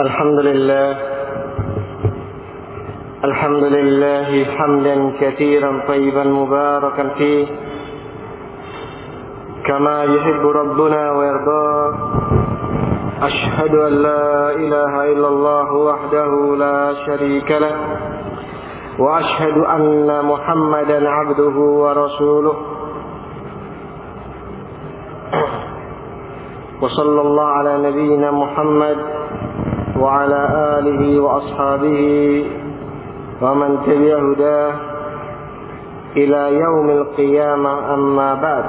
الحمد لله. الحمد لله حمدا كثيرا طيبا مباركا فيه. كما يحب ربنا ويرضاه أشهد أن لا إله إلا الله وحده لا شريك له. وأشهد أن محمدا عبده ورسوله. وصلى الله على نبينا محمد وعلى آله وأصحابه ومن تبع هداه إلى يوم القيامة أما بعد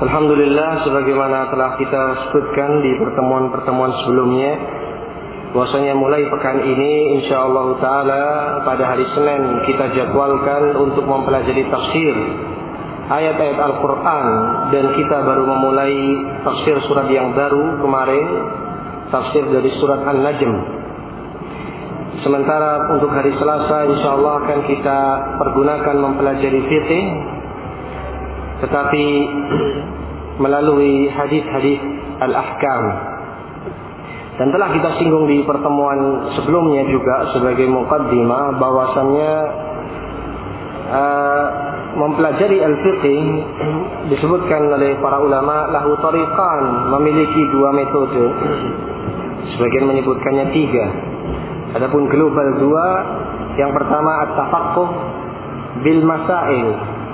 Alhamdulillah sebagaimana telah kita sebutkan di pertemuan-pertemuan sebelumnya bahwasanya mulai pekan ini insyaallah taala pada hari Senin kita jadwalkan untuk mempelajari tafsir ayat-ayat Al-Qur'an dan kita baru memulai tafsir surat yang baru kemarin Tafsir dari surat An-Najm. Sementara untuk hari Selasa insyaallah akan kita pergunakan mempelajari fikih tetapi melalui hadis-hadis al-ahkam. Dan telah kita singgung di pertemuan sebelumnya juga sebagai mukaddimah bahwasannya uh, mempelajari al-fiqh disebutkan oleh para ulama lahu tariqan memiliki dua metode sebagian menyebutkannya tiga. Adapun global dua yang pertama at-tafaqquh bil masail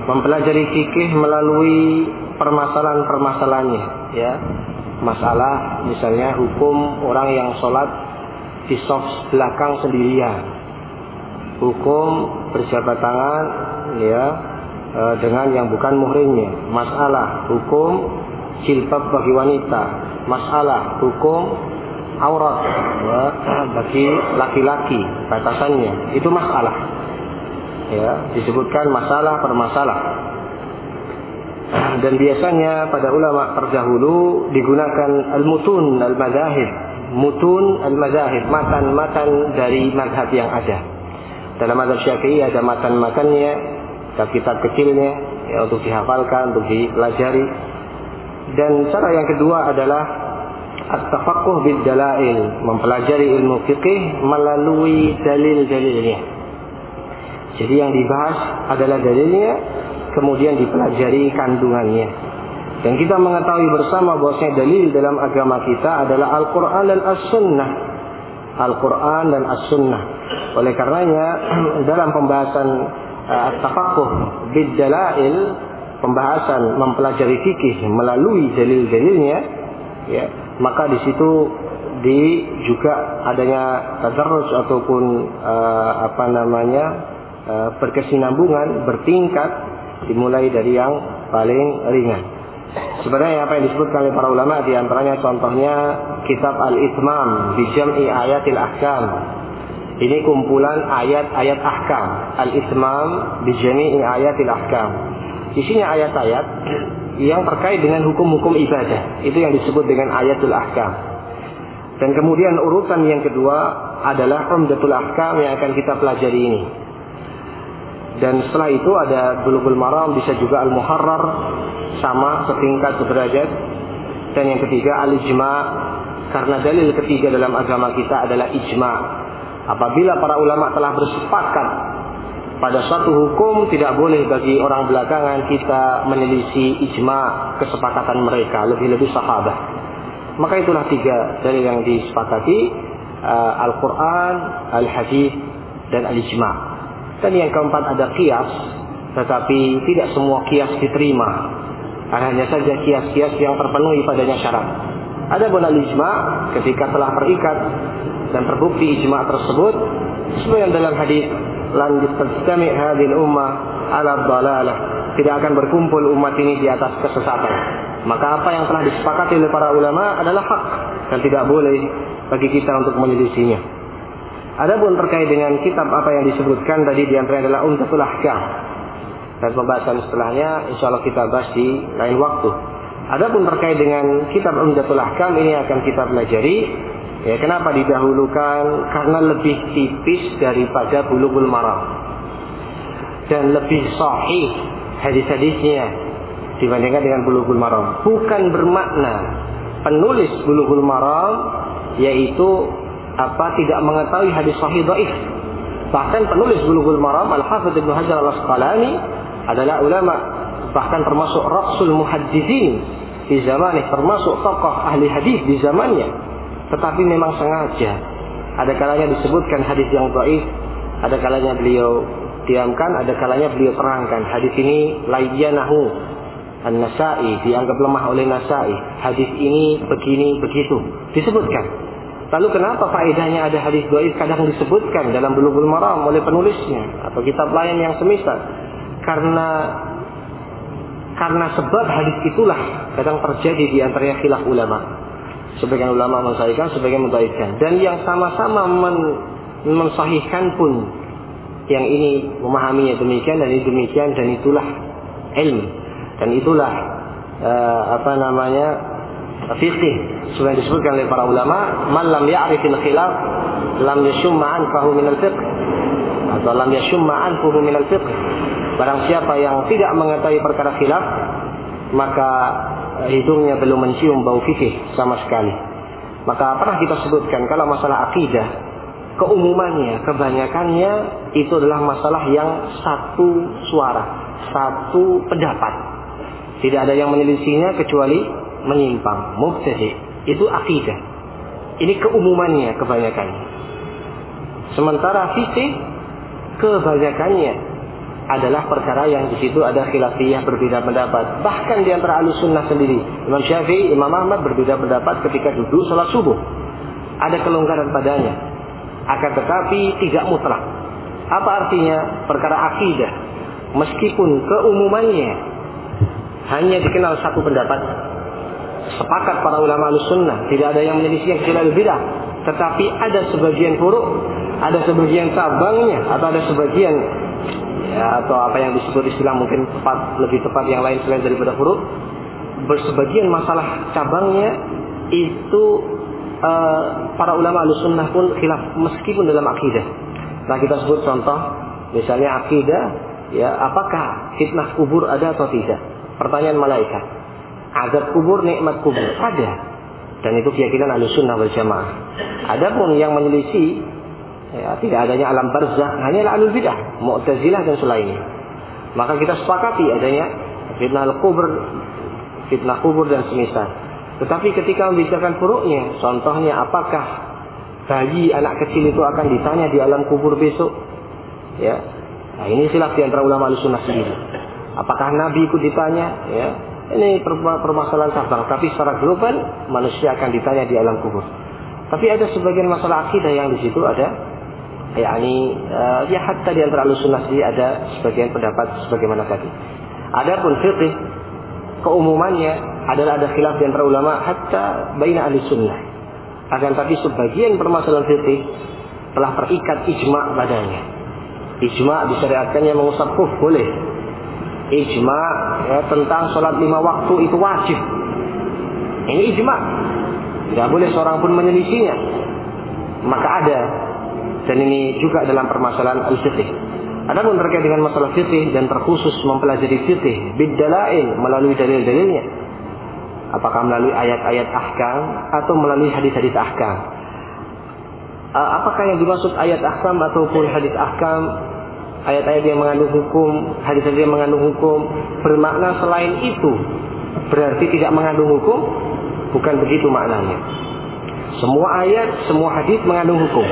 mempelajari fikih melalui permasalahan-permasalahannya ya. Masalah misalnya hukum orang yang sholat di soft belakang sendirian. Hukum berjabat tangan ya e, dengan yang bukan muhrimnya. Masalah hukum jilbab bagi wanita. Masalah hukum aurat ya, bagi laki-laki batasannya. Itu masalah. Ya disebutkan masalah per masalah. Dan biasanya pada ulama terdahulu digunakan al-mutun al-mazahib mutun al-mazahib matan-matan dari madhab yang ada. Dalam madhab syafi'i ada matan-matannya kitab kecilnya ya, untuk dihafalkan untuk dipelajari. Dan cara yang kedua adalah at-tafaqquh bid dalail mempelajari ilmu fikih melalui dalil-dalilnya jadi yang dibahas adalah dalilnya, kemudian dipelajari kandungannya. Dan kita mengetahui bersama bahwasanya dalil dalam agama kita adalah Al-Quran dan As-Sunnah. Al-Quran dan As-Sunnah. Oleh karenanya dalam pembahasan uh, At-Tafaqquh bid-dalail, pembahasan mempelajari fikih melalui dalil-dalilnya, ya, maka di situ di juga adanya tadarrus ataupun uh, apa namanya Eh, berkesinambungan, bertingkat dimulai dari yang paling ringan. Sebenarnya apa yang disebutkan oleh para ulama di antaranya contohnya kitab Al-Itmam di Jam'i Ayatil Ahkam. Ini kumpulan ayat-ayat ahkam. Al-Itmam di Jam'i Ayatil Ahkam. Isinya ayat-ayat yang terkait dengan hukum-hukum ibadah. Itu yang disebut dengan ayatul ahkam. Dan kemudian urutan yang kedua adalah Umdatul Ahkam yang akan kita pelajari ini. Dan setelah itu ada Bulughul Maram, bisa juga Al-Muharrar, sama setingkat sederajat. Dan yang ketiga Al-Ijma, karena dalil ketiga dalam agama kita adalah ijma. Apabila para ulama telah bersepakat pada suatu hukum tidak boleh bagi orang belakangan kita meneliti ijma kesepakatan mereka, lebih-lebih sahabat. Maka itulah tiga dalil yang disepakati uh, Al-Quran, Al-Hadis, dan Al-Ijma. Dan yang keempat ada kias, tetapi tidak semua kias diterima. Hanya saja kias-kias yang terpenuhi padanya syarat. Ada bonal ijma ketika telah terikat dan terbukti ijma tersebut sesuai yang dalam hadis lan yastami hadil ummah ala dalalah tidak akan berkumpul umat ini di atas kesesatan maka apa yang telah disepakati oleh para ulama adalah hak dan tidak boleh bagi kita untuk menyelisihinya Adapun terkait dengan kitab apa yang disebutkan tadi di antara adalah Umdatul Ahkam. Dan pembahasan setelahnya insya Allah kita bahas di lain waktu. Adapun terkait dengan kitab Umdatul Ahkam ini akan kita pelajari. Ya, kenapa didahulukan? Karena lebih tipis daripada Bulughul Maram. Dan lebih sahih hadis-hadisnya dibandingkan dengan Bulughul Maram. Bukan bermakna penulis Bulughul Maram yaitu apa tidak mengetahui hadis sahih dhaif. Bahkan penulis Bulughul Maram Al-Hafidz Ibnu Hajar Al-Asqalani adalah ulama bahkan termasuk rasul muhadditsin di zamannya termasuk tokoh ahli hadis di zamannya. Tetapi memang sengaja ada kalanya disebutkan hadis yang dhaif, ada kalanya beliau diamkan, ada kalanya beliau terangkan. Hadis ini layyanahu An-Nasai dianggap lemah oleh Nasai. Hadis ini begini begitu disebutkan. Lalu kenapa faedahnya ada hadis dhaif kadang disebutkan dalam Bulughul Maram oleh penulisnya atau kitab lain yang semisal? Karena karena sebab hadis itulah kadang terjadi di antaranya khilaf ulama. Sebagian ulama mensahihkan, sebagian mendhaifkan. Dan yang sama-sama men mensahihkan pun yang ini memahaminya demikian dan ini demikian dan itulah ilmu dan itulah uh, apa namanya fikih sudah disebutkan oleh para ulama man lam ya'rifil khilaf lam yashumma anfahu minal fiqh. Atau lam yashumma anfuhu minal fiqh. Barang siapa yang tidak mengetahui perkara khilaf maka hidungnya belum mencium bau fikih sama sekali maka pernah kita sebutkan kalau masalah akidah keumumannya kebanyakannya itu adalah masalah yang satu suara satu pendapat tidak ada yang menyelisihinya kecuali menyimpang, mubtadi. Itu akidah. Ini keumumannya kebanyakan. Sementara fikih kebanyakannya adalah perkara yang di situ ada khilafiyah berbeda pendapat. Bahkan di antara sunnah sendiri, Imam Syafi'i, Imam Ahmad berbeda pendapat ketika duduk sholat subuh. Ada kelonggaran padanya. Akan tetapi tidak mutlak. Apa artinya? Perkara akidah. Meskipun keumumannya hanya dikenal satu pendapat, sepakat para ulama sunnah tidak ada yang menyelisih kecuali bidah tetapi ada sebagian furuk ada sebagian cabangnya atau ada sebagian ya, atau apa yang disebut istilah mungkin tepat lebih tepat yang lain selain daripada furuk bersebagian masalah cabangnya itu uh, para ulama sunnah pun khilaf meskipun dalam akidah nah kita sebut contoh misalnya akidah ya apakah fitnah kubur ada atau tidak pertanyaan malaikat Azab kubur, nikmat kubur. Ada. Dan itu keyakinan ahli sunnah wal jamaah. Adapun yang menyelisih ya, tidak adanya alam barzah hanya alul bidah, mu'tazilah dan selainnya. Maka kita sepakati adanya fitnah kubur, fitnah kubur dan semisal. Tetapi ketika membicarakan furuknya, contohnya apakah bayi anak kecil itu akan ditanya di alam kubur besok? Ya, nah ini silap di antara ulama sunnah sendiri. Apakah Nabi ikut ditanya? Ya, ini permasalahan cabang, tapi secara global manusia akan ditanya di alam kubur. Tapi ada sebagian masalah akidah yang di situ ada, yakni uh, ya hatta di antara sunnah ada sebagian pendapat sebagaimana tadi. Adapun fikih keumumannya adalah ada khilaf di antara ulama hatta baina ahli sunnah. Akan tapi sebagian permasalahan fikih telah terikat ijma padanya. Ijma disyariatkannya mengusap kuf boleh, ijma ya, tentang sholat lima waktu itu wajib. Ini ijma. Tidak boleh seorang pun menyelisinya. Maka ada. Dan ini juga dalam permasalahan al-fiqh. Adapun terkait dengan masalah fikih dan terkhusus mempelajari fikih bidalain melalui dalil-dalilnya. Apakah melalui ayat-ayat ahkam atau melalui hadis-hadis ahkam? Apakah yang dimaksud ayat ahkam ataupun hadis ahkam ayat-ayat yang mengandung hukum, hadis-hadis yang mengandung hukum bermakna selain itu berarti tidak mengandung hukum? Bukan begitu maknanya. Semua ayat, semua hadis mengandung hukum.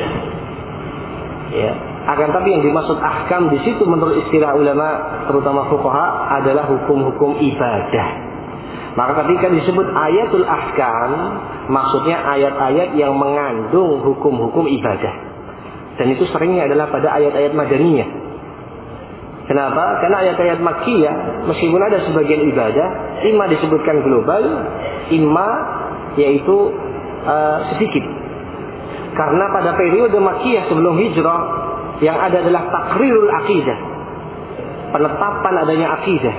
Ya, akan tapi yang dimaksud ahkam di situ menurut istilah ulama terutama fuqaha adalah hukum-hukum ibadah. Maka ketika disebut ayatul ahkam, maksudnya ayat-ayat yang mengandung hukum-hukum ibadah. Dan itu seringnya adalah pada ayat-ayat madaniyah. Kenapa? Karena ayat-ayat Makkiyah meskipun ada sebagian ibadah, imma disebutkan global, imma yaitu uh, sedikit. Karena pada periode Makkiyah sebelum hijrah yang ada adalah takrirul akidah. Penetapan adanya akidah.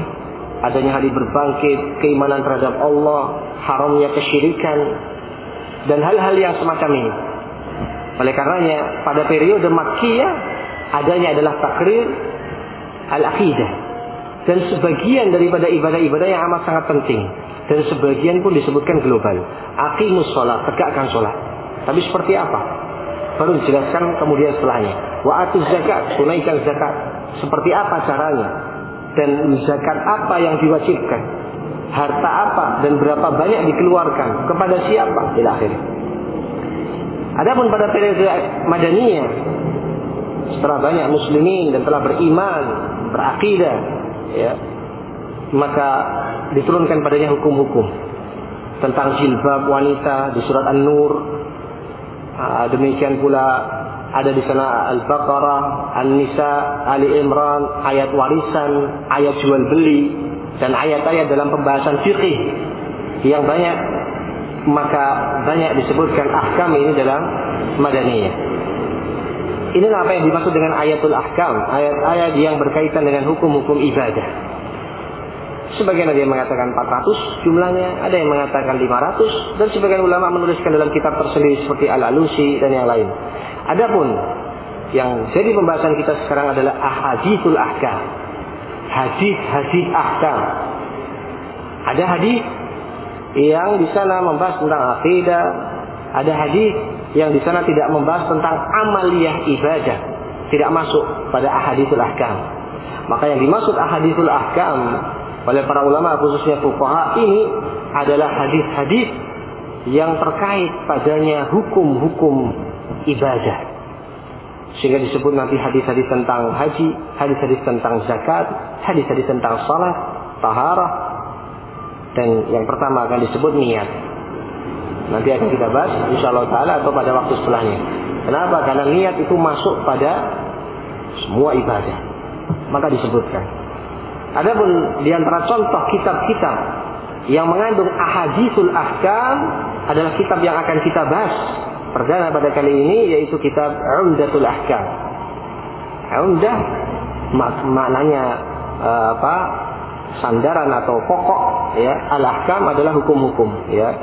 Adanya hari berbangkit, keimanan terhadap Allah, haramnya kesyirikan, dan hal-hal yang semacam ini. Oleh karenanya, pada periode Makkiyah adanya adalah takrir al-aqidah. Dan sebagian daripada ibadah-ibadah yang amat sangat penting. Dan sebagian pun disebutkan global. Aqimus sholat, tegakkan sholat. Tapi seperti apa? Baru dijelaskan kemudian setelahnya. Wa atuz zakat, tunaikan zakat. Seperti apa caranya? Dan zakat apa yang diwajibkan? Harta apa dan berapa banyak dikeluarkan? Kepada siapa? Ila akhir. Adapun pada periode Madaniyah, setelah banyak muslimin dan telah beriman, berakidah, ya, maka diturunkan padanya hukum-hukum tentang jilbab wanita di surat An-Nur. Ah, demikian pula ada di sana Al-Baqarah, An-Nisa, Ali Imran, ayat warisan, ayat jual beli dan ayat-ayat dalam pembahasan fikih yang banyak maka banyak disebutkan ahkam ini dalam Madaniyah. Inilah apa yang dimaksud dengan ayatul ahkam, ayat-ayat yang berkaitan dengan hukum-hukum ibadah. Sebagian ada yang mengatakan 400 jumlahnya, ada yang mengatakan 500 dan sebagian ulama menuliskan dalam kitab tersendiri seperti Al-Alusi dan yang lain. Adapun yang jadi pembahasan kita sekarang adalah ahadithul ahkam. Hadis-hadis ahkam. Ada hadis yang di sana membahas tentang akidah, ada hadis yang di sana tidak membahas tentang amaliyah ibadah, tidak masuk pada ahadithul ahkam. Maka yang dimaksud ahadithul ahkam oleh para ulama khususnya fuqaha ini adalah hadis-hadis yang terkait padanya hukum-hukum ibadah. Sehingga disebut nanti hadis-hadis tentang haji, hadis-hadis tentang zakat, hadis-hadis tentang salat, taharah, dan yang pertama akan disebut niat. Nanti akan kita bahas insya Allah Ta'ala atau pada waktu setelahnya. Kenapa? Karena niat itu masuk pada semua ibadah. Maka disebutkan. Adapun di antara contoh kitab-kitab yang mengandung ahadithul ahkam adalah kitab yang akan kita bahas perdana pada kali ini yaitu kitab Umdatul Ahkam. Umdah mak maknanya uh, apa? sandaran atau pokok ya. Al-ahkam adalah hukum-hukum ya.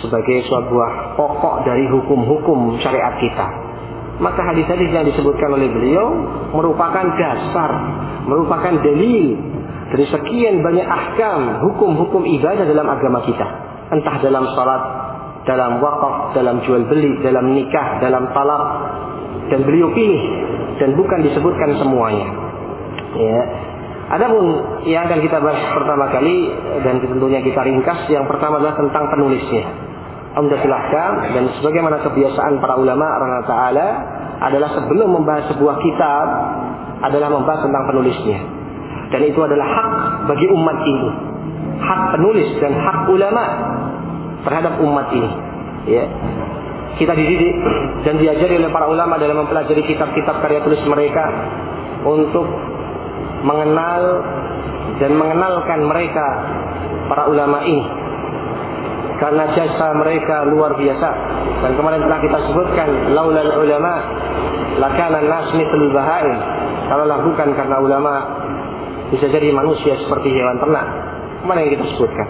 Sebagai sebuah pokok dari hukum-hukum syariat kita maka hadis-hadis yang disebutkan oleh beliau merupakan dasar, merupakan dalil dari sekian banyak ahkam, hukum-hukum ibadah dalam agama kita. Entah dalam salat, dalam wakaf, dalam jual beli, dalam nikah, dalam talak, dan beliau pilih dan bukan disebutkan semuanya. Ya. Adapun yang akan kita bahas pertama kali dan tentunya kita ringkas yang pertama adalah tentang penulisnya. Umdatul Ahkam dan sebagaimana kebiasaan para ulama Allah Ta'ala adalah sebelum membahas sebuah kitab adalah membahas tentang penulisnya. Dan itu adalah hak bagi umat ini. Hak penulis dan hak ulama terhadap umat ini. Ya. Kita dididik dan diajari oleh para ulama dalam mempelajari kitab-kitab karya tulis mereka untuk mengenal dan mengenalkan mereka para ulama ini karena jasa mereka luar biasa. Dan kemarin telah kita sebutkan laulal ulama lakana nas mithlul bahaim kalaulah bukan karena ulama bisa jadi manusia seperti hewan ternak. Kemarin yang kita sebutkan?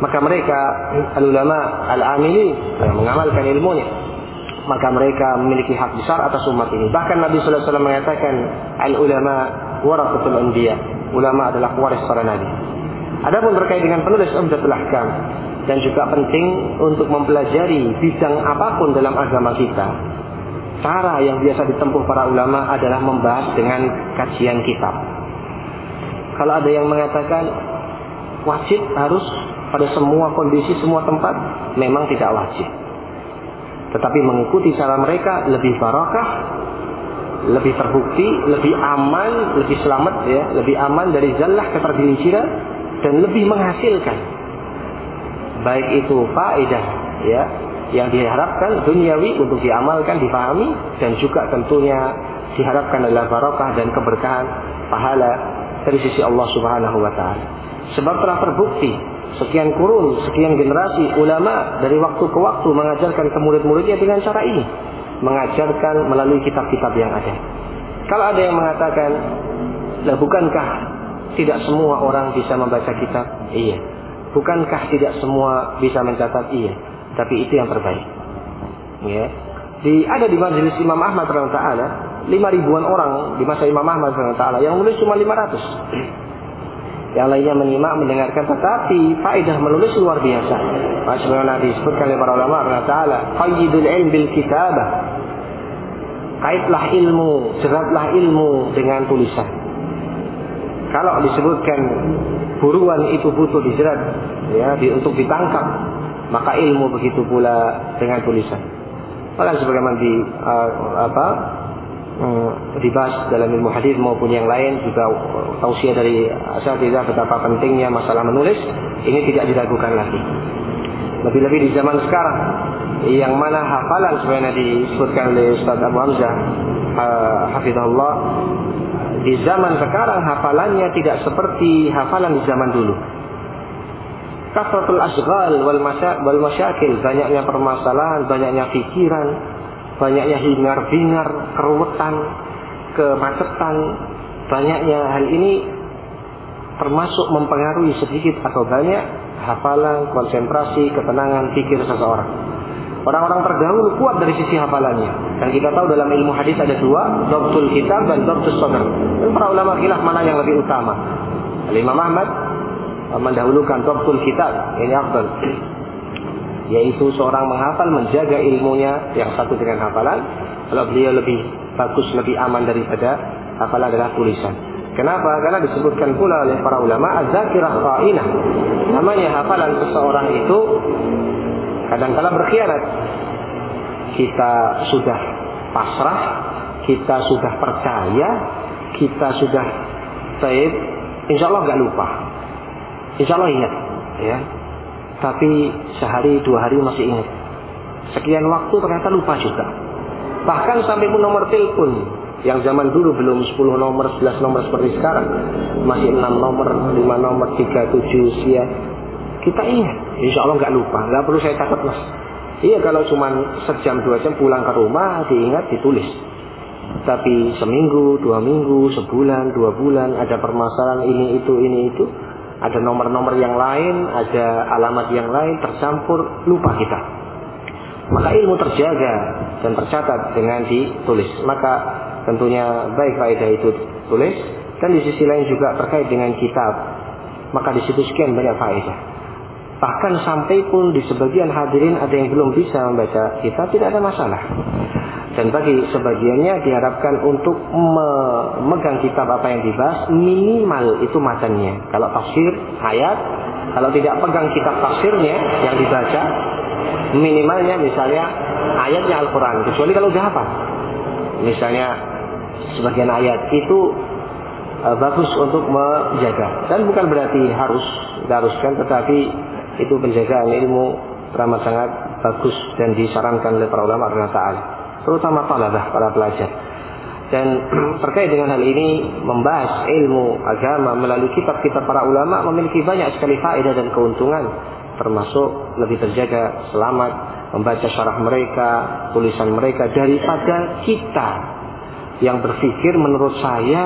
Maka mereka al ulama al amili yang mengamalkan ilmunya. Maka mereka memiliki hak besar atas umat ini. Bahkan Nabi wasallam mengatakan al ulama warasatul anbiya. Ulama adalah waris para nabi. Adapun terkait dengan penulis Umdatul Ahkam, dan juga penting untuk mempelajari bidang apa pun dalam agama kita. Cara yang biasa ditempuh para ulama adalah membahas dengan kajian kitab. Kalau ada yang mengatakan wajib harus pada semua kondisi, semua tempat, memang tidak wajib. Tetapi mengikuti cara mereka lebih barakah, lebih terbukti, lebih aman, lebih selamat ya, lebih aman dari zallah ketergelinciran dan lebih menghasilkan baik itu faedah ya yang diharapkan duniawi untuk diamalkan, difahami dan juga tentunya diharapkan adalah barokah dan keberkahan pahala dari sisi Allah Subhanahu wa taala. Sebab telah terbukti sekian kurun, sekian generasi ulama dari waktu ke waktu mengajarkan ke murid-muridnya dengan cara ini, mengajarkan melalui kitab-kitab yang ada. Kalau ada yang mengatakan, "Lah bukankah tidak semua orang bisa membaca kitab?" Iya. Bukankah tidak semua bisa mencatat? Iya, tapi itu yang terbaik. Ya. Di ada di majelis Imam Ahmad taala lima ribuan orang di masa Imam Ahmad taala yang nulis cuma 500. yang lainnya menyimak, mendengarkan, tetapi faedah menulis luar biasa. Sebagaimana disebutkan oleh para ulama Allah Taala, qayyidul ilm bil kitabah. Kaitlah ilmu, jeratlah ilmu dengan tulisan. Kalau disebutkan buruan itu butuh dijerat, ya, di, untuk ditangkap, maka ilmu begitu pula dengan tulisan. Maka sebagaimana di uh, apa Hmm, dibahas dalam ilmu hadis maupun yang lain juga tausiah dari asatidzah betapa pentingnya masalah menulis ini tidak diragukan lagi. Lebih-lebih di zaman sekarang yang mana hafalan sebenarnya disebutkan oleh Ustaz Abu Hamzah hafizahullah di zaman sekarang hafalannya tidak seperti hafalan di zaman dulu. Kafratul asghal wal masyakil, banyaknya permasalahan, banyaknya pikiran, banyaknya hingar-bingar, keruwetan, kemacetan, banyaknya hal ini termasuk mempengaruhi sedikit atau banyak hafalan, konsentrasi, ketenangan pikir seseorang. Orang-orang terdahulu kuat dari sisi hafalannya. Dan kita tahu dalam ilmu hadis ada dua, Dobtul Kitab dan Dobtul Sadr. Dan para ulama khilaf mana yang lebih utama. Imam Ahmad mendahulukan Dobtul Kitab, ini afdal yaitu seorang menghafal menjaga ilmunya yang satu dengan hafalan kalau beliau lebih bagus lebih aman daripada hafalan adalah tulisan kenapa karena disebutkan pula oleh para ulama az-zakirah namanya hafalan seseorang itu kadang-kala berkhianat kita sudah pasrah kita sudah percaya kita sudah baik insya Allah nggak lupa insya Allah ingat ya tapi sehari dua hari masih ingat. Sekian waktu ternyata lupa juga. Bahkan sampai pun nomor telepon yang zaman dulu belum 10 nomor, 11 nomor seperti sekarang. Masih 6 nomor, 5 nomor, 3, 7 usia. Kita ingat, insya Allah nggak lupa, nggak perlu saya takut mas. Iya kalau cuma sejam dua jam pulang ke rumah diingat ditulis. Tapi seminggu, dua minggu, sebulan, dua bulan ada permasalahan ini itu ini itu ada nomor-nomor yang lain, ada alamat yang lain tercampur, lupa kita. Maka ilmu terjaga dan tercatat dengan ditulis. Maka tentunya baik faedah itu tulis dan di sisi lain juga terkait dengan kitab. Maka di situ sekian banyak faedah. Bahkan sampai pun di sebagian hadirin ada yang belum bisa membaca kitab tidak ada masalah. Dan bagi sebagiannya diharapkan untuk memegang kitab apa yang dibahas minimal itu matanya. Kalau tafsir ayat, kalau tidak pegang kitab tafsirnya yang dibaca, minimalnya misalnya ayatnya Al-Quran. Kecuali kalau udah apa? Misalnya sebagian ayat itu uh, bagus untuk menjaga. Dan bukan berarti harus diharuskan, tetapi itu penjagaan ilmu teramat sangat bagus dan disarankan oleh para ulama Taala terutama talabah para pelajar. Dan terkait dengan hal ini membahas ilmu agama melalui kitab-kitab para ulama memiliki banyak sekali faedah dan keuntungan termasuk lebih terjaga selamat membaca syarah mereka, tulisan mereka daripada kita yang berpikir menurut saya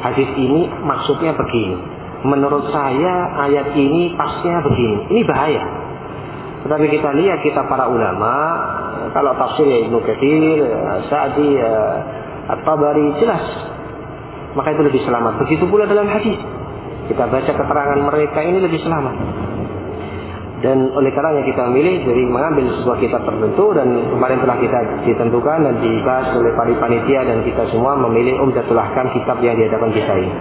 hadis ini maksudnya begini. Menurut saya ayat ini pasnya begini. Ini bahaya. Tetapi kita lihat kita para ulama kalau tafsir ya Ibnu Katsir, Sa'di, At-Tabari jelas. Maka itu lebih selamat. Begitu pula dalam hadis. Kita baca keterangan mereka ini lebih selamat. Dan oleh karenanya kita memilih dari mengambil sebuah kitab tertentu dan kemarin telah kita ditentukan dan dibahas oleh panitia dan kita semua memilih Umdatul Ahkam kitab yang di hadapan kita ini.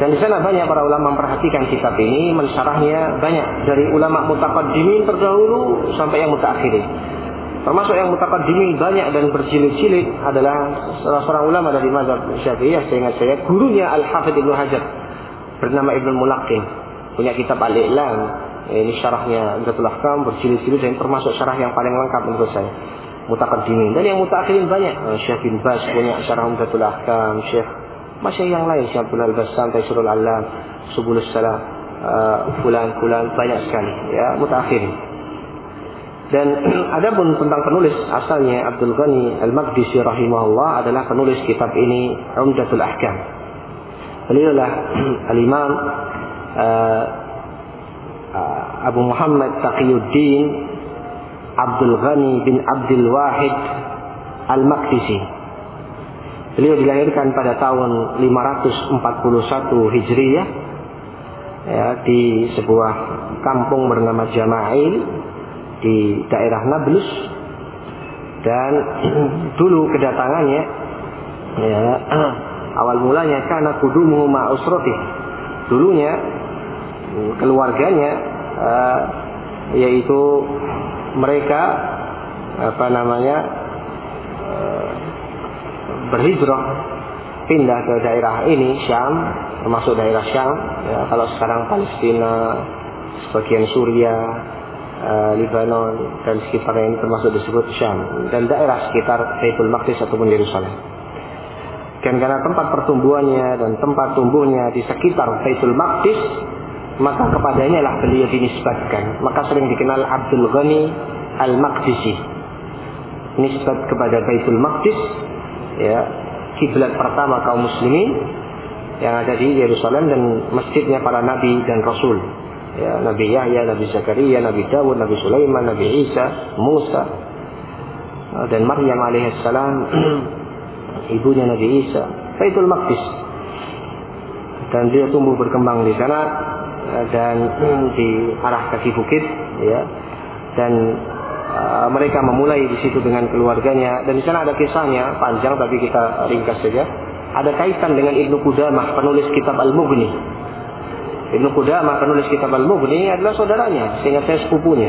Dan di sana banyak para ulama memperhatikan kitab ini, mensyarahnya banyak. Dari ulama mutaqaddimin terdahulu sampai yang mutakhirin. Termasuk yang mutaqaddimin banyak dan berjilid-jilid adalah salah seorang ulama dari mazhab Syafi'iyah saya ingat saya gurunya Al-Hafidz Ibnu Hajar. Bernama Ibnu Mulaqqin punya kitab Al-I'lam. Ini syarahnya Umdatul Ahkam berjilid-jilid dan termasuk syarah yang paling lengkap menurut saya. Mutaqaddimin. Dan yang mutakhirin banyak. Syekh bin Bas punya syarah Umdatul Ahkam Syekh masih yang lain Syekh Abdul Al-Bassam Taisirul Alam Subulus Salam uh, fulan fulan banyak sekali ya mutakhirin dan ada pun tentang penulis asalnya Abdul Ghani Al-Maqdisi rahimahullah adalah penulis kitab ini Umdatul Ahkam. Beliau lah Al-Imam uh, Abu Muhammad Taqiyuddin Abdul Ghani bin Abdul Wahid Al-Maqdisi. Beliau dilahirkan pada tahun 541 Hijriyah ya, di sebuah kampung bernama Jama'il di daerah Nablus. Dan dulu kedatangannya ya awal mulanya karena kudumuhu ma'usrati dulunya keluarganya uh, yaitu mereka apa namanya berhijrah pindah ke daerah ini Syam termasuk daerah Syam. Ya, kalau sekarang Palestina sebagian Suria uh, Lebanon dan sekitarnya ini termasuk disebut Syam. Dan daerah sekitar Baitul Maqdis ataupun Yerusalem. Dan karena tempat pertumbuhannya dan tempat tumbuhnya di sekitar Baitul Maqdis maka kepadanya lah beliau dinisbatkan. Maka sering dikenal Abdul Ghani Al-Maqdisi. Nisbat kepada Baitul Maqdis ya kiblat pertama kaum muslimin yang ada di Yerusalem dan masjidnya para nabi dan rasul. Ya, Nabi Yahya, Nabi Zakaria, Nabi Dawud, Nabi Sulaiman, Nabi Isa, Musa dan Maryam alaihissalam ibunya Nabi Isa. Baitul Maqdis. Dan dia tumbuh berkembang di sana dan di arah kaki bukit ya. Dan Eh, mereka memulai di situ dengan keluarganya dan di sana ada kisahnya panjang tapi kita ringkas saja. Ada kaitan dengan Ibnu Qudamah penulis kitab Al-Mughni. Ibnu Qudamah penulis kitab Al-Mughni adalah saudaranya sehingga saya sepupunya.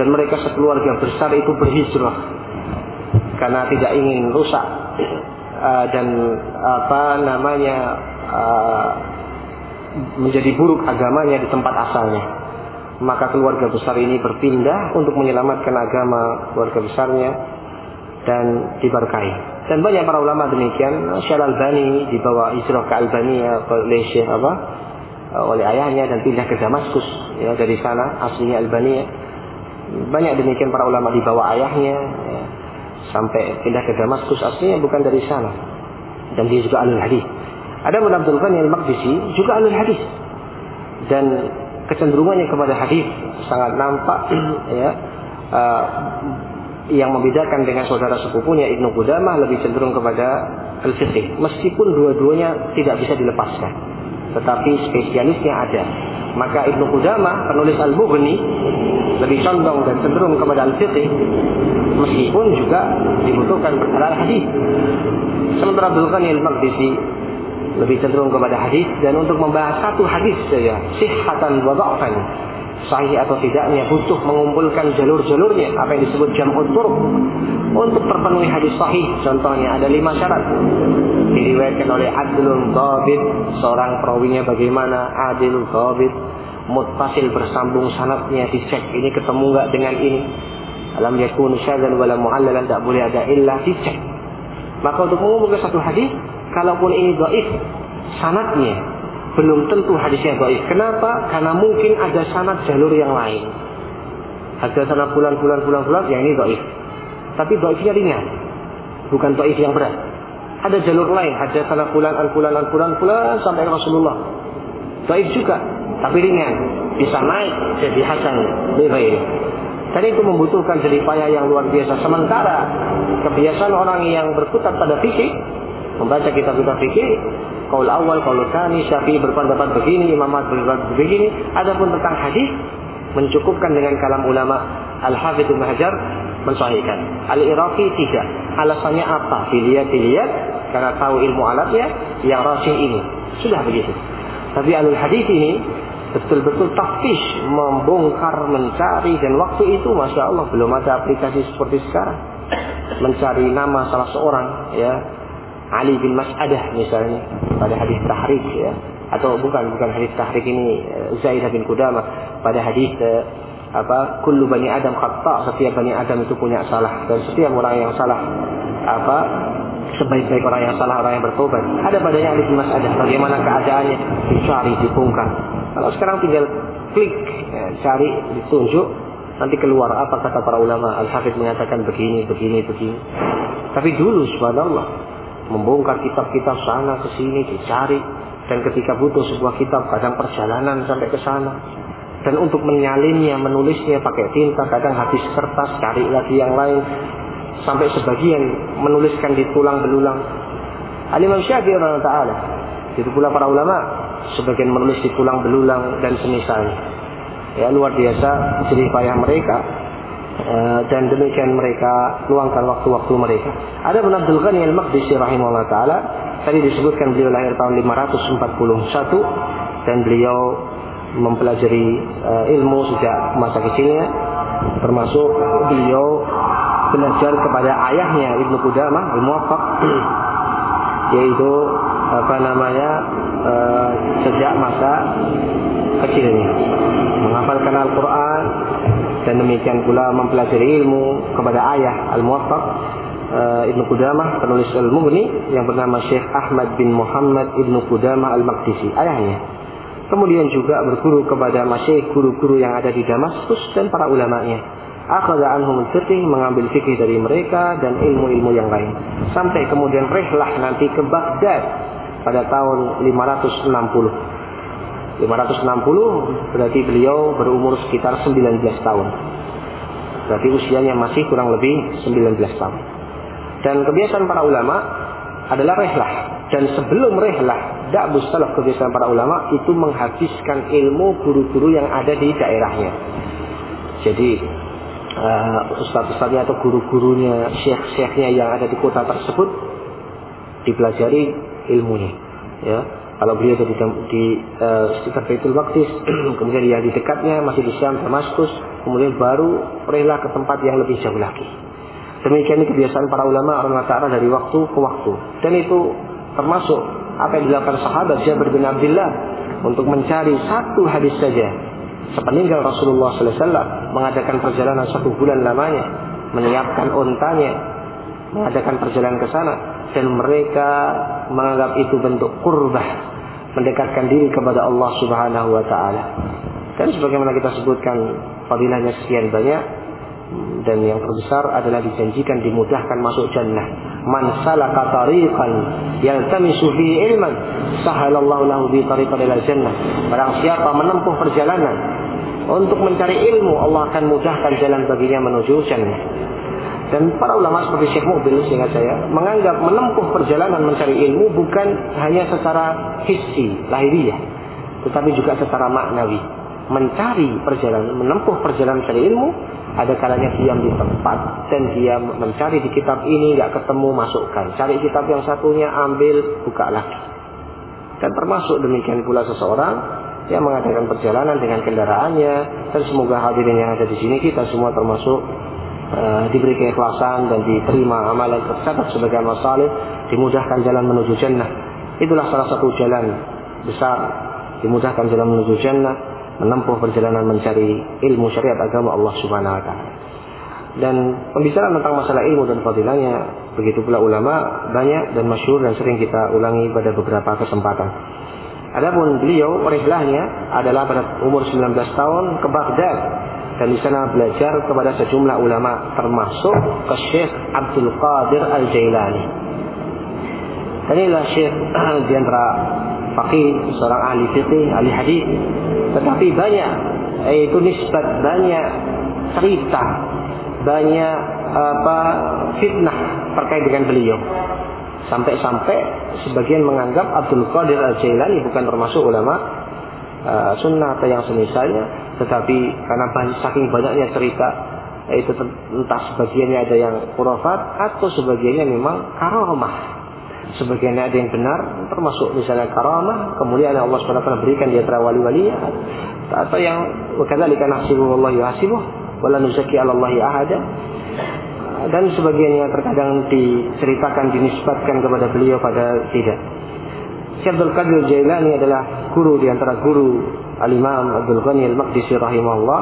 Dan mereka sekeluarga besar itu berhijrah karena tidak ingin rusak uh, dan apa namanya uh, menjadi buruk agamanya di tempat asalnya maka keluarga besar ini berpindah untuk menyelamatkan agama keluarga besarnya dan diberkahi. Dan banyak para ulama demikian. Syekh Al-Bani dibawa hijrah ke Albania oleh Syekh apa? oleh ayahnya dan pindah ke Damaskus ya dari sana aslinya Albania. Banyak demikian para ulama dibawa ayahnya ya, sampai pindah ke Damaskus aslinya bukan dari sana. Dan dia juga alul hadis. Ada Abdul Ghani al-Maqdisi juga alul hadis. Dan kecenderungannya kepada hadis sangat nampak ya. Uh, yang membedakan dengan saudara sepupunya Ibnu Qudamah lebih cenderung kepada al-fiqh. Meskipun dua-duanya tidak bisa dilepaskan tetapi spesialisnya ada. Maka Ibnu Qudamah penulis Al-Mughni lebih condong dan cenderung kepada al-fiqh meskipun juga dibutuhkan al-hadis sementara Abdul Ghani al-Maqdisi lebih cenderung kepada hadis dan untuk membahas satu hadis saja sihhatan wa dha'fan sahih atau tidaknya butuh mengumpulkan jalur-jalurnya apa yang disebut jam'ut turuq untuk terpenuhi hadis sahih. Contohnya ada lima syarat. Diriwayatkan oleh adlun dhabit seorang perawinya bagaimana adil dhabit mutasil bersambung sanatnya dicek ini ketemu nggak dengan ini. Alam yakun syadzan wala mu'allalan tak boleh ada illah dicek. Maka untuk mengumpulkan satu hadis kalaupun ini doif, sanatnya belum tentu hadisnya doif. Kenapa? Karena mungkin ada sanat jalur yang lain. Ada sanat bulan-bulan bulan-bulan yang ini doif. Tapi doifnya ringan. Bukan doif yang berat. Ada jalur lain. Ada sanat bulan, al-bulan, al-bulan, bulan sampai Rasulullah. Doif juga. Tapi ringan. Bisa naik jadi hasan. Lebih dan itu membutuhkan jeripaya yang luar biasa. Sementara kebiasaan orang yang berkutat pada fikih membaca kitab-kitab fikih kaul awal, kaul tani, syafi'i berpendapat begini, Imam berpendapat begini. Adapun tentang hadis mencukupkan dengan kalam ulama Al-Hafidz Ibnu Hajar mensahihkan. Al-Iraqi tidak. Alasannya apa? Dilihat-dilihat karena tahu ilmu alatnya yang rasih ini. Sudah begitu. Tapi alul hadis ini betul-betul tafis membongkar, mencari dan waktu itu masya Allah belum ada aplikasi seperti sekarang mencari nama salah seorang ya Ali bin Mas'adah misalnya pada hadis tahrik ya. Atau bukan bukan hadis tahrik ini eh, Zaid bin Qudamah. Pada hadis eh, apa kullu bani adam khata setiap bani adam itu punya salah. Dan setiap orang yang salah apa sebaik-baik orang yang salah orang yang bertobat. Ada padanya Ali bin Mas'adah. Bagaimana keadaannya? Dicari dibongkar. Kalau sekarang tinggal klik ya, cari ditunjuk nanti keluar. Apa kata para ulama? Al-Hafidh mengatakan begini begini begini. Tapi dulu subhanallah membongkar kitab-kitab sana ke sini dicari. Dan ketika butuh sebuah kitab kadang perjalanan sampai ke sana. Dan untuk menyalinnya menulisnya pakai tinta kadang habis kertas cari lagi yang lain. Sampai sebagian menuliskan di tulang belulang. Alimam Syafi'i taala itu pula para ulama sebagian menulis di tulang belulang dan semisalnya. Ya luar biasa jerih payah mereka dan demikian mereka luangkan waktu-waktu mereka. Ada Ibn Abdul Ghani Al-Maqdisi rahimahullah taala tadi disebutkan beliau lahir tahun 541 dan beliau mempelajari e, ilmu sejak masa kecilnya termasuk beliau belajar kepada ayahnya Ibnu Qudamah Al-Muwaffaq yaitu apa namanya e, sejak masa kecilnya menghafalkan Al-Quran dan demikian pula mempelajari ilmu kepada ayah Al-Muwaffaq e, Ibnu Qudamah penulis Al-Mughni yang bernama Syekh Ahmad bin Muhammad Ibnu Qudamah Al-Maqdisi. Ayahnya. Kemudian juga berguru kepada masyayikh guru-guru yang ada di Damaskus dan para ulamanya. Akhadha anhum fikih mengambil fikih dari mereka dan ilmu-ilmu yang lain. Sampai kemudian rehlah nanti ke Baghdad pada tahun 560 560 berarti beliau berumur sekitar 19 tahun. Berarti usianya masih kurang lebih 19 tahun. Dan kebiasaan para ulama adalah rehlah. Dan sebelum rehlah da'bus salaf kebiasaan para ulama itu menghabiskan ilmu guru-guru yang ada di daerahnya. Jadi uh, ustadz-ustadznya atau guru-gurunya, syekh-syekhnya yang ada di kota tersebut dipelajari ilmunya. Ya, kalau beliau ada di, di uh, sekitar Baitul Maqdis, kemudian yang di dekatnya masih di Syam, Damaskus, kemudian baru rela ke tempat yang lebih jauh lagi. Demikian ini kebiasaan para ulama orang Ta'ala dari waktu ke waktu. Dan itu termasuk apa yang dilakukan sahabat Jabir bin Abdullah untuk mencari satu hadis saja sepeninggal Rasulullah SAW mengadakan perjalanan satu bulan lamanya, menyiapkan ontanya, mengadakan perjalanan ke sana, dan mereka menganggap itu bentuk kurbah, mendekatkan diri kepada Allah Subhanahu Wa Taala. Dan sebagaimana kita sebutkan fadilahnya sekian banyak, dan yang terbesar adalah dijanjikan dimudahkan masuk jannah. Man salaka tariqan yaltamisu fihi ilman sahalallahu lahu bi tariqan ila jannah. Barang siapa menempuh perjalanan untuk mencari ilmu, Allah akan mudahkan jalan baginya menuju jannah. Dan para ulama seperti Syekh Mubil sehingga saya menganggap menempuh perjalanan mencari ilmu bukan hanya secara hissi, lahiriah, tetapi juga secara maknawi. Mencari perjalanan, menempuh perjalanan mencari ilmu ada kalanya diam di tempat dan dia mencari di kitab ini nggak ketemu masukkan. Cari kitab yang satunya ambil buka lagi. Dan termasuk demikian pula seseorang yang mengadakan perjalanan dengan kendaraannya dan semoga hadirin yang ada di sini kita semua termasuk uh, diberi keikhlasan dan diterima amalan tercatat sebagai amal saleh dimudahkan jalan menuju jannah itulah salah satu jalan besar dimudahkan jalan menuju jannah menempuh perjalanan mencari ilmu syariat agama Allah Subhanahu wa taala. Dan pembicaraan tentang masalah ilmu dan fadilahnya begitu pula ulama banyak dan masyhur dan sering kita ulangi pada beberapa kesempatan. Adapun beliau rihlahnya adalah pada umur 19 tahun ke Baghdad dan di sana belajar kepada sejumlah ulama termasuk ke Syekh Abdul Qadir Al-Jailani. Dan inilah Syekh di antara fakih, seorang ahli fikih, ahli hadis. Tetapi banyak yaitu nisbat banyak cerita, banyak apa fitnah terkait dengan beliau. Sampai-sampai sebagian menganggap Abdul Qadir Al-Jailani bukan termasuk ulama uh, sunnah atau yang semisalnya, tetapi karena banyak, saking banyaknya cerita itu entah sebagiannya ada yang kurafat atau sebagiannya memang karomah sebagian ada yang benar termasuk misalnya karamah kemudian Allah SWT berikan di antara wali-wali atau yang wakadzalika nahsibu Allah yuhasibuh wala nuzaki Allah ahada. Dan sebagian yang terkadang diceritakan dinisbatkan kepada beliau pada tidak. Syekh Abdul Qadir Jailani adalah guru di antara guru Al-Imam Abdul Ghani Al-Maqdisi rahimahullah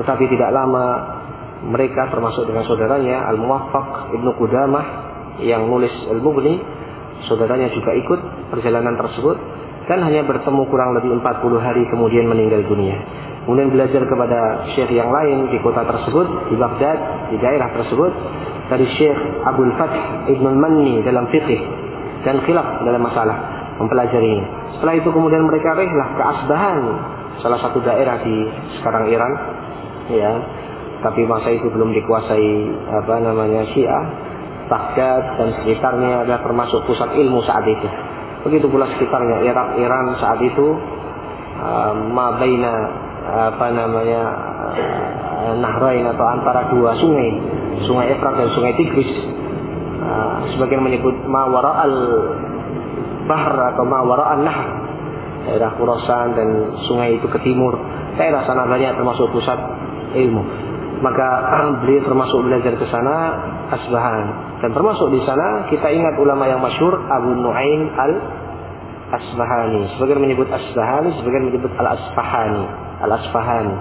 tetapi tidak lama mereka termasuk dengan saudaranya Al-Muwaffaq Ibnu Qudamah yang nulis Al-Mughni saudaranya juga ikut perjalanan tersebut dan hanya bertemu kurang lebih 40 hari kemudian meninggal dunia. Kemudian belajar kepada syekh yang lain di kota tersebut, di Baghdad, di daerah tersebut, dari syekh Abdul Fath Ibn Manni dalam fikih dan khilaf dalam masalah mempelajari. Setelah itu kemudian mereka rehlah ke Asbahan, salah satu daerah di sekarang Iran, ya. Tapi masa itu belum dikuasai apa namanya Syiah Baghdad dan sekitarnya adalah termasuk pusat ilmu saat itu. Begitu pula sekitarnya Irak, Iran saat itu uh, Mabaina apa namanya uh, Nahrain atau antara dua sungai, Sungai Efrat dan Sungai Tigris. Uh, sebagian menyebut Mawara al Bahr atau Mawara al Nahr. Daerah Khurasan dan sungai itu ke timur. Daerah sana banyak termasuk pusat ilmu. Maka beliau termasuk belajar ke sana Asbahan. Dan termasuk di sana kita ingat ulama yang masyur Abu Nuaim al Asbahani. Sebagian menyebut Asbahani, sebagian menyebut al Asfahani. Al Asfahani.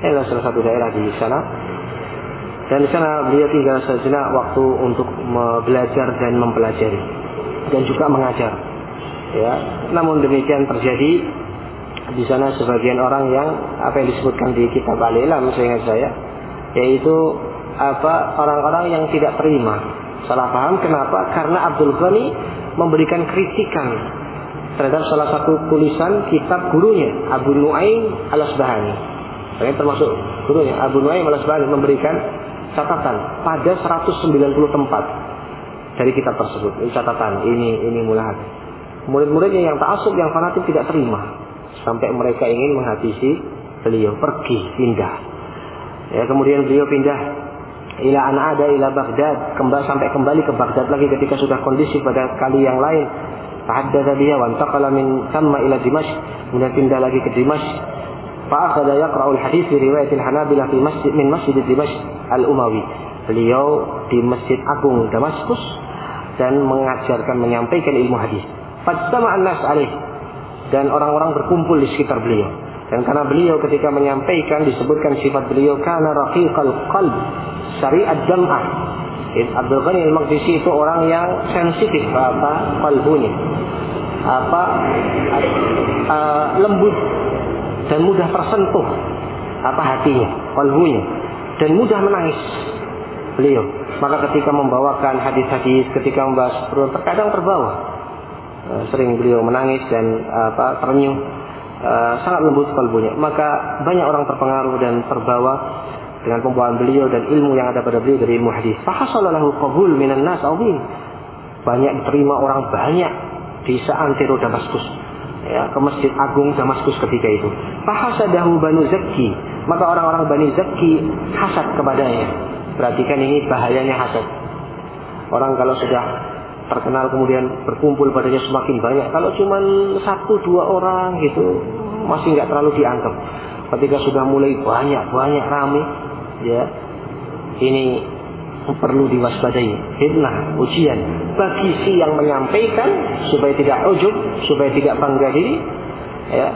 Ini adalah salah satu daerah di sana. Dan di sana beliau tinggal sejenak waktu untuk belajar dan mempelajari dan juga mengajar. Ya, namun demikian terjadi di sana sebagian orang yang apa yang disebutkan di kitab Al-Ilam seingat saya yaitu apa orang-orang yang tidak terima. Salah paham kenapa? Karena Abdul Ghani memberikan kritikan terhadap salah satu tulisan kitab gurunya Abu Nuaim Al-Asbahani. Ini termasuk gurunya Abu Nuaim Al-Asbahani memberikan catatan pada 190 tempat dari kitab tersebut. Ini catatan ini ini mulahat murid-muridnya yang tak asuk yang fanatik tidak terima. Sampai mereka ingin menghabisi beliau. Pergi pindah. Ya kemudian beliau pindah ila an ada ila Baghdad. Kembali sampai kembali ke Baghdad lagi ketika sudah kondisi pada kali yang lain. Tahaddatsa dia wa intaqala min thamma ila Dimashq kemudian pindah lagi ke Dimashq fa akhadha yaqra'u al-hadits di riwayat al-Hanabilah fi masjid min masjid Dimashq al-Umawi. Beliau di Masjid Agung Damaskus dan mengajarkan menyampaikan ilmu hadis fajtama an-nas dan orang-orang berkumpul di sekitar beliau. Dan karena beliau ketika menyampaikan disebutkan sifat beliau karena rafiqal qalb, syariat jam'ah. Abdul Ghani al-Maqdisi itu orang yang sensitif apa kalbunya. Apa uh, lembut dan mudah tersentuh apa hatinya, kalbunya dan mudah menangis beliau. Maka ketika membawakan hadis-hadis, ketika membahas terkadang terbawa sering beliau menangis dan apa ternyuh. Uh, sangat lembut kalbunya. Maka banyak orang terpengaruh dan terbawa dengan pembawaan beliau dan ilmu yang ada pada beliau dari ilmu hadis. Qabul minan nas awin banyak diterima orang banyak di seantero Damaskus. Ya ke Masjid Agung Damaskus ketika itu. Fahasadahu banu Zakki. Maka orang-orang Bani Zakki hasad kepadanya. Perhatikan ini bahayanya hasad. Orang kalau sudah terkenal kemudian berkumpul padanya semakin banyak. Kalau cuma satu dua orang gitu masih nggak terlalu dianggap. Ketika sudah mulai banyak banyak rame, ya ini perlu diwaspadai fitnah ujian bagi si yang menyampaikan supaya tidak ujub supaya tidak bangga diri ya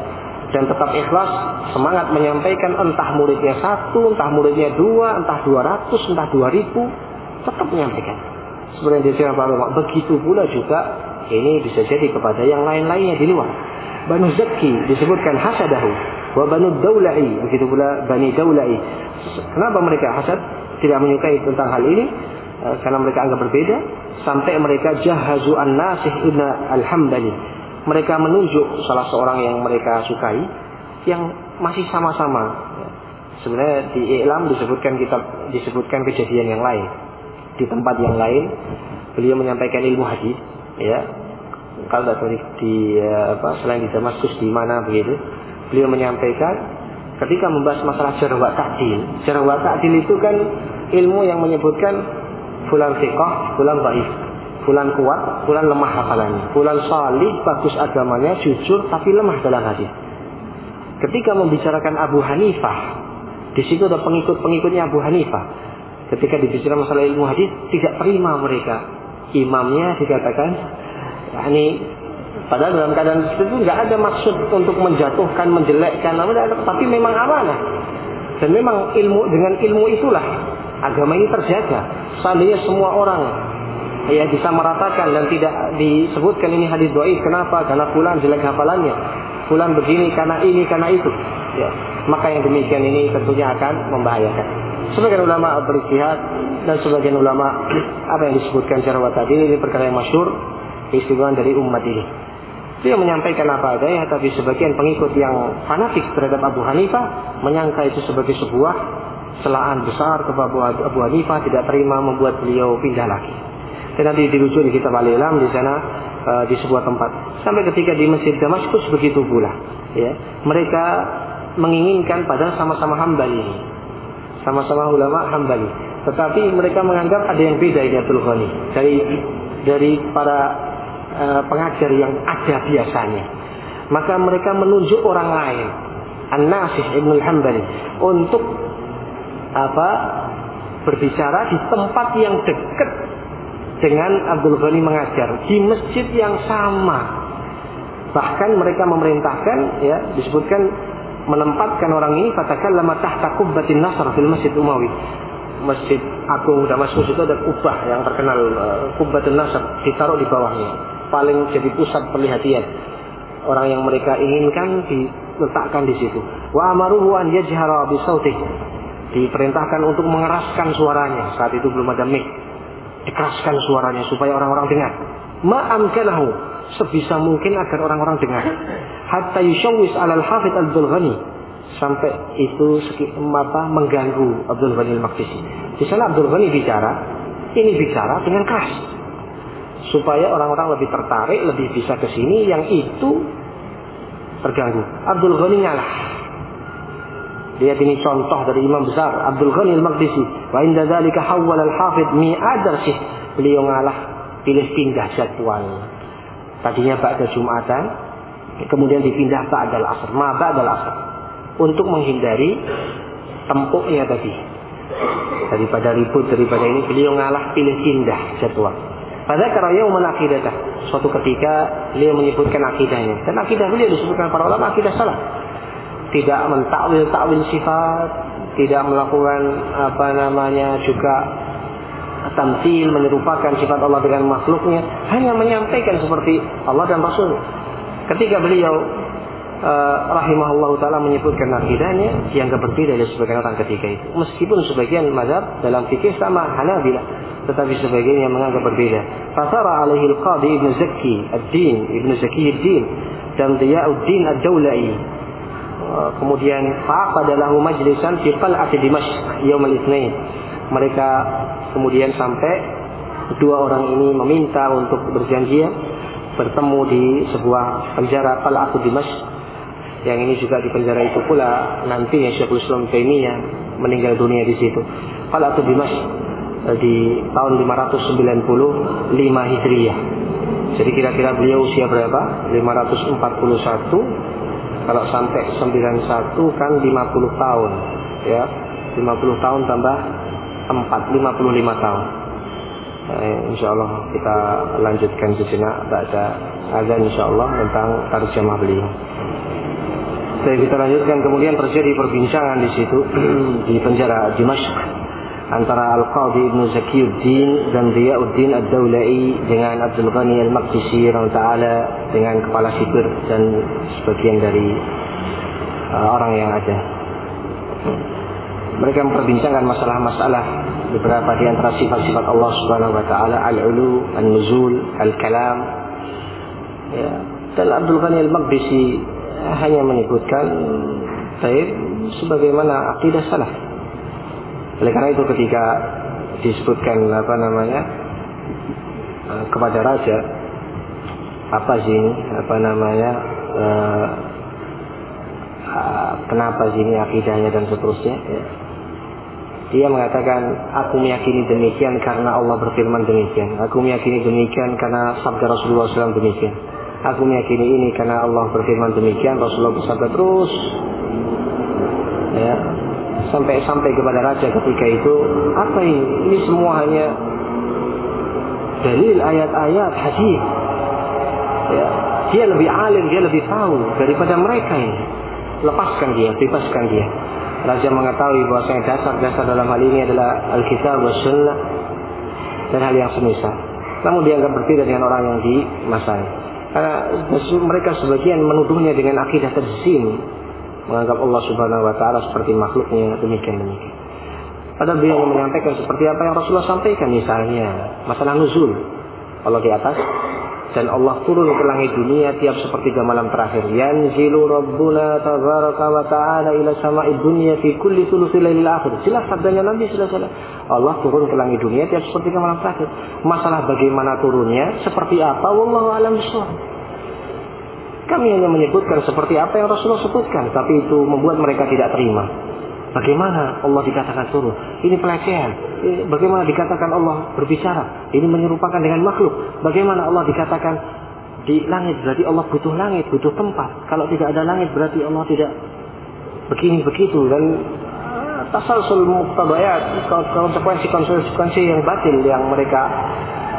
dan tetap ikhlas semangat menyampaikan entah muridnya satu entah muridnya dua entah dua ratus entah dua ribu tetap menyampaikan seperti yang disebutkan para ulama. Begitu pula juga ini bisa jadi kepada yang lain-lainnya di luar. Banu Zakki disebutkan hasadahu wa Banu Daulai begitu pula Bani Daulai. Kenapa mereka hasad? Tidak menyukai tentang hal ini eh, karena mereka anggap berbeda sampai mereka jahazu an-nasih ibn al-hambali. Mereka menunjuk salah seorang yang mereka sukai yang masih sama-sama. Sebenarnya di Islam disebutkan kitab disebutkan kejadian yang lain di tempat yang lain. Beliau menyampaikan ilmu hadis ya. Kalau tidak tahu di ya, apa selain di Damaskus di mana begitu. Beliau menyampaikan ketika membahas masalah jarh wa ta'dil. Ta'dil itu kan ilmu yang menyebutkan fulan fiqh fulan baik fulan kuat fulan lemah hafalannya. Fulan salih bagus agamanya jujur tapi lemah dalam hadis ketika membicarakan Abu Hanifah di situ ada pengikut-pengikutnya Abu Hanifah ketika dibicarakan masalah ilmu hadis tidak terima mereka. Imamnya dikatakan ini padahal dalam keadaan itu nggak ada maksud untuk menjatuhkan menjelekkan tapi memang amanah. Dan memang ilmu dengan ilmu itulah agama ini terjaga. Seandainya semua orang ya bisa meratakan dan tidak disebutkan ini hadis doif kenapa? Karena fulan jelek hafalannya. Fulan begini karena ini karena itu. Ya maka yang demikian ini tentunya akan membahayakan Sebagian ulama beristihad dan sebagian ulama apa yang disebutkan secara tadi ini perkara yang masyur istimewa dari umat ini. Dia menyampaikan apa adanya, tapi sebagian pengikut yang fanatik terhadap Abu Hanifah menyangka itu sebagai sebuah celaan besar kepada Abu Hanifah tidak terima membuat beliau pindah lagi. Dan nanti dirujuk di kitab Al-Ilam di sana uh, di sebuah tempat. Sampai ketika di Masjid Damaskus begitu pula. Ya, mereka menginginkan pada sama-sama hambali sama-sama ulama hambali. Tetapi mereka menganggap ada yang beda ini Abdul Ghani dari dari para uh, pengajar yang ada biasanya. Maka mereka menunjuk orang lain, An-Nasih Ibn Hambali untuk apa berbicara di tempat yang dekat dengan Abdul Ghani mengajar di masjid yang sama. Bahkan mereka memerintahkan ya disebutkan menempatkan orang ini katakan lama tahta kubbatin nasr fil masjid Umawi. Masjid Agung Damaskus itu ada kubah yang terkenal uh, kubbatin nasr ditaruh di bawahnya. Paling jadi pusat perhatian. Orang yang mereka inginkan diletakkan di situ. Wa amaruhu an yajhara bi Diperintahkan untuk mengeraskan suaranya. Saat itu belum ada mic. Dikeraskan suaranya supaya orang-orang dengar. Ma'amkanahu sebisa mungkin agar orang-orang dengar. Hatta yushawis alal hafid Abdul Ghani sampai itu mata mengganggu Abdul Ghani al-Maqdisi. Di sana Abdul Ghani bicara, ini bicara dengan keras. Supaya orang-orang lebih tertarik, lebih bisa ke sini, yang itu terganggu. Abdul Ghani ngalah. Lihat ini contoh dari imam besar Abdul Ghani al-Maqdisi. Wa inda dzalika hawwal al-hafid mi'adar sih. Beliau ngalah pilih pindah jadwal. Tadinya pada Jumatan, kemudian dipindah ba'dal asr, ma ba'dal asr. Untuk menghindari tempuknya tadi. Daripada ribut, daripada ini, beliau ngalah pilih pindah jadwal. Pada karya akidah Suatu ketika beliau menyebutkan akidahnya. Dan akidah beliau disebutkan para ulama akidah salah. Tidak mentakwil-takwil sifat, tidak melakukan apa namanya juga tamsil menyerupakan sifat Allah dengan makhluknya hanya menyampaikan seperti Allah dan Rasul ketika beliau uh, rahimahullah taala menyebutkan akidahnya yang berbeda dari sebagian orang ketika itu. Meskipun sebagian mazhab dalam fikih sama Hanabilah tetapi sebagian yang menganggap berbeda. Fasara alaihi al-qadi ibnu Zaki ad-din ibnu Zaki ad-din dan Diyauddin ad-Daulai uh, kemudian faqada lahu majlisan fi qal'ati Dimashq yaum al-Itsnain mereka kemudian sampai dua orang ini meminta untuk berjanjian bertemu di sebuah penjara Qal'atu Dimash yang ini juga di penjara itu pula nantinya Syekhul Islam Taimiyah meninggal dunia di situ. Qal'atu Dimash eh, di tahun 595 Hijriah. Jadi kira-kira beliau usia berapa? 541 kalau sampai 91 kan 50 tahun ya 50 tahun tambah 4 55 tahun. Eh, insya Allah kita lanjutkan sejenak baca azan insya Allah tentang tarjamah beliau. Jadi kita lanjutkan kemudian terjadi perbincangan di situ di penjara Dimashq antara Al-Qadhi Ibn Zakiyuddin dan Diyauddin Ad-Daulai dengan Abdul Ghani Al-Maqdisi taala dengan kepala sipir dan sebagian dari uh, orang yang ada mereka memperbincangkan masalah-masalah beberapa di antara sifat-sifat Allah Subhanahu wa taala al-ulu, an-nuzul, al-kalam. Ya, dan Abdul Ghani Al-Maqdisi hanya menyebutkan taib sebagaimana akidah salaf. Oleh karena itu ketika disebutkan apa namanya eh, kepada raja apa sih ini apa namanya uh, kenapa sih ini akidahnya dan seterusnya ya dia mengatakan, aku meyakini demikian karena Allah berfirman demikian. Aku meyakini demikian karena sabda Rasulullah SAW demikian. Aku meyakini ini karena Allah berfirman demikian. Rasulullah bersabda terus. Ya, sampai sampai kepada raja ketika itu apa ini? Ini semua hanya dalil ayat-ayat hadis. Ya, dia lebih alim, dia lebih tahu daripada mereka ini. Lepaskan dia, bebaskan dia. Raja mengetahui bahwasanya dasar-dasar dalam hal ini adalah Alkitab dan Sunnah dan hal yang semisal. Namun dianggap berbeda dengan orang yang di masanya. Karena mereka sebagian menuduhnya dengan akidah terzim, menganggap Allah Subhanahu wa taala seperti makhluknya demikian demikian. Padahal beliau menyampaikan seperti apa yang Rasulullah sampaikan misalnya masalah nuzul. Allah di atas, dan Allah turun ke langit dunia tiap sepertiga malam terakhir. Yanzilu Rabbuna tabaraka wa ta'ala ila sama'i dunya fi kulli thuluthil lailil akhir. Jelas sabdanya Nabi sallallahu alaihi Allah turun ke langit dunia tiap sepertiga malam terakhir. Masalah bagaimana turunnya, seperti apa wallahu alam bissawab. Kami hanya menyebutkan seperti apa yang Rasulullah sebutkan, tapi itu membuat mereka tidak terima. Bagaimana Allah dikatakan turun? Ini pelecehan. Bagaimana dikatakan Allah berbicara? Ini menyerupakan dengan makhluk. Bagaimana Allah dikatakan di langit? Berarti Allah butuh langit, butuh tempat. Kalau tidak ada langit berarti Allah tidak begini begitu dan ah, tasalsul muqtadayat konsekuensi-konsekuensi yang batil yang mereka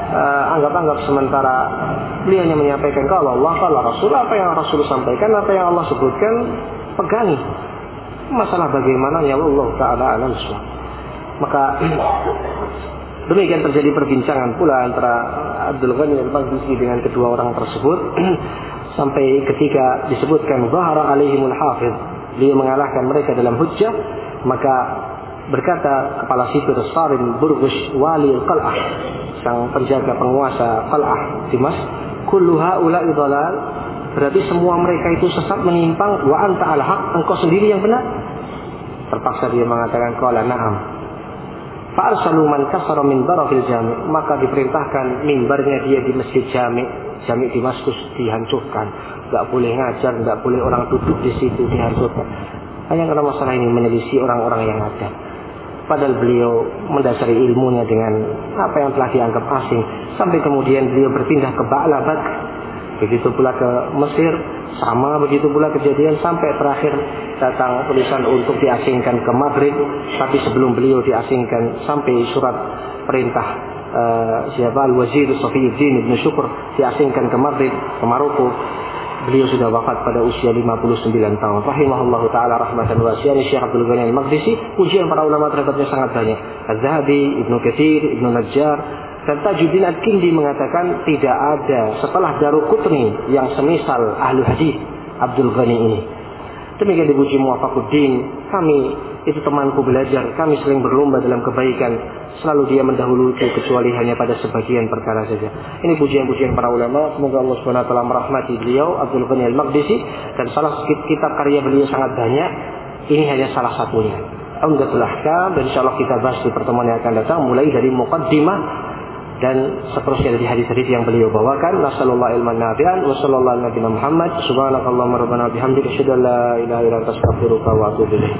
uh, anggap-anggap sementara beliau hanya menyampaikan kalau Allah kalau Rasul apa yang Rasul sampaikan apa yang Allah sebutkan pegangi masalah bagaimana ya Allah taala alam maka demikian terjadi perbincangan pula antara Abdul Ghani al-Baghdadi dengan kedua orang tersebut. Sampai ketika disebutkan zahara alaihimul hafiz dia mengalahkan mereka dalam hujjah. Maka berkata kepala sipir Sarim Burgush wali al-qal'ah sang penjaga penguasa qal'ah Dimas kullu haula'i dhalal Berarti semua mereka itu sesat menyimpang wa anta al haq, engkau sendiri yang benar. Terpaksa dia mengatakan qala na'am. Fa'arsalu man kasara min barafil jami. Maka diperintahkan mimbarnya dia di masjid jami. Jami di Maskus dihancurkan. Gak boleh ngajar, gak boleh orang duduk di situ dihancurkan. Hanya karena masalah ini menyelisih orang-orang yang ada. Padahal beliau mendasari ilmunya dengan apa yang telah dianggap asing. Sampai kemudian beliau berpindah ke Ba'labat Begitu pula ke Mesir, sama begitu pula kejadian sampai terakhir datang tulisan untuk diasingkan ke Madrid, tapi sebelum beliau diasingkan sampai surat perintah uh, siapa Al-Wazir Sofiyuddin Ibn Syukur diasingkan ke Madrid, ke Maroko. Beliau sudah wafat pada usia 59 tahun. Rahimahullah taala rahmatan wasi'ah Syekh Abdul Ghani Al-Maqdisi. Ujian para ulama terhadapnya sangat banyak. Az-Zahabi, Ibnu Katsir, Ibnu Najjar, dan Tajuddin Ad-Kindi mengatakan tidak ada setelah Daruqutni yang semisal ahlu hadis Abdul Ghani ini. Demikian dipuji Muwafaquddin, kami itu temanku belajar, kami sering berlomba dalam kebaikan, selalu dia mendahului kecuali hanya pada sebagian perkara saja. Ini pujian-pujian para ulama, semoga Allah SWT merahmati beliau Abdul Ghani Al-Maqdisi dan salah kitab karya beliau sangat banyak, ini hanya salah satunya. Ahkam dan insya Allah kita bahas di pertemuan yang akan datang mulai dari muqaddimah dan seterusnya dari hadis-hadis yang beliau bawakan. Nasallallahu ilman nafi'an wa sallallahu ala Muhammad. Subhanakallahumma rabbana bihamdika asyhadu an la ilaha illa anta astaghfiruka wa atubu ilaik.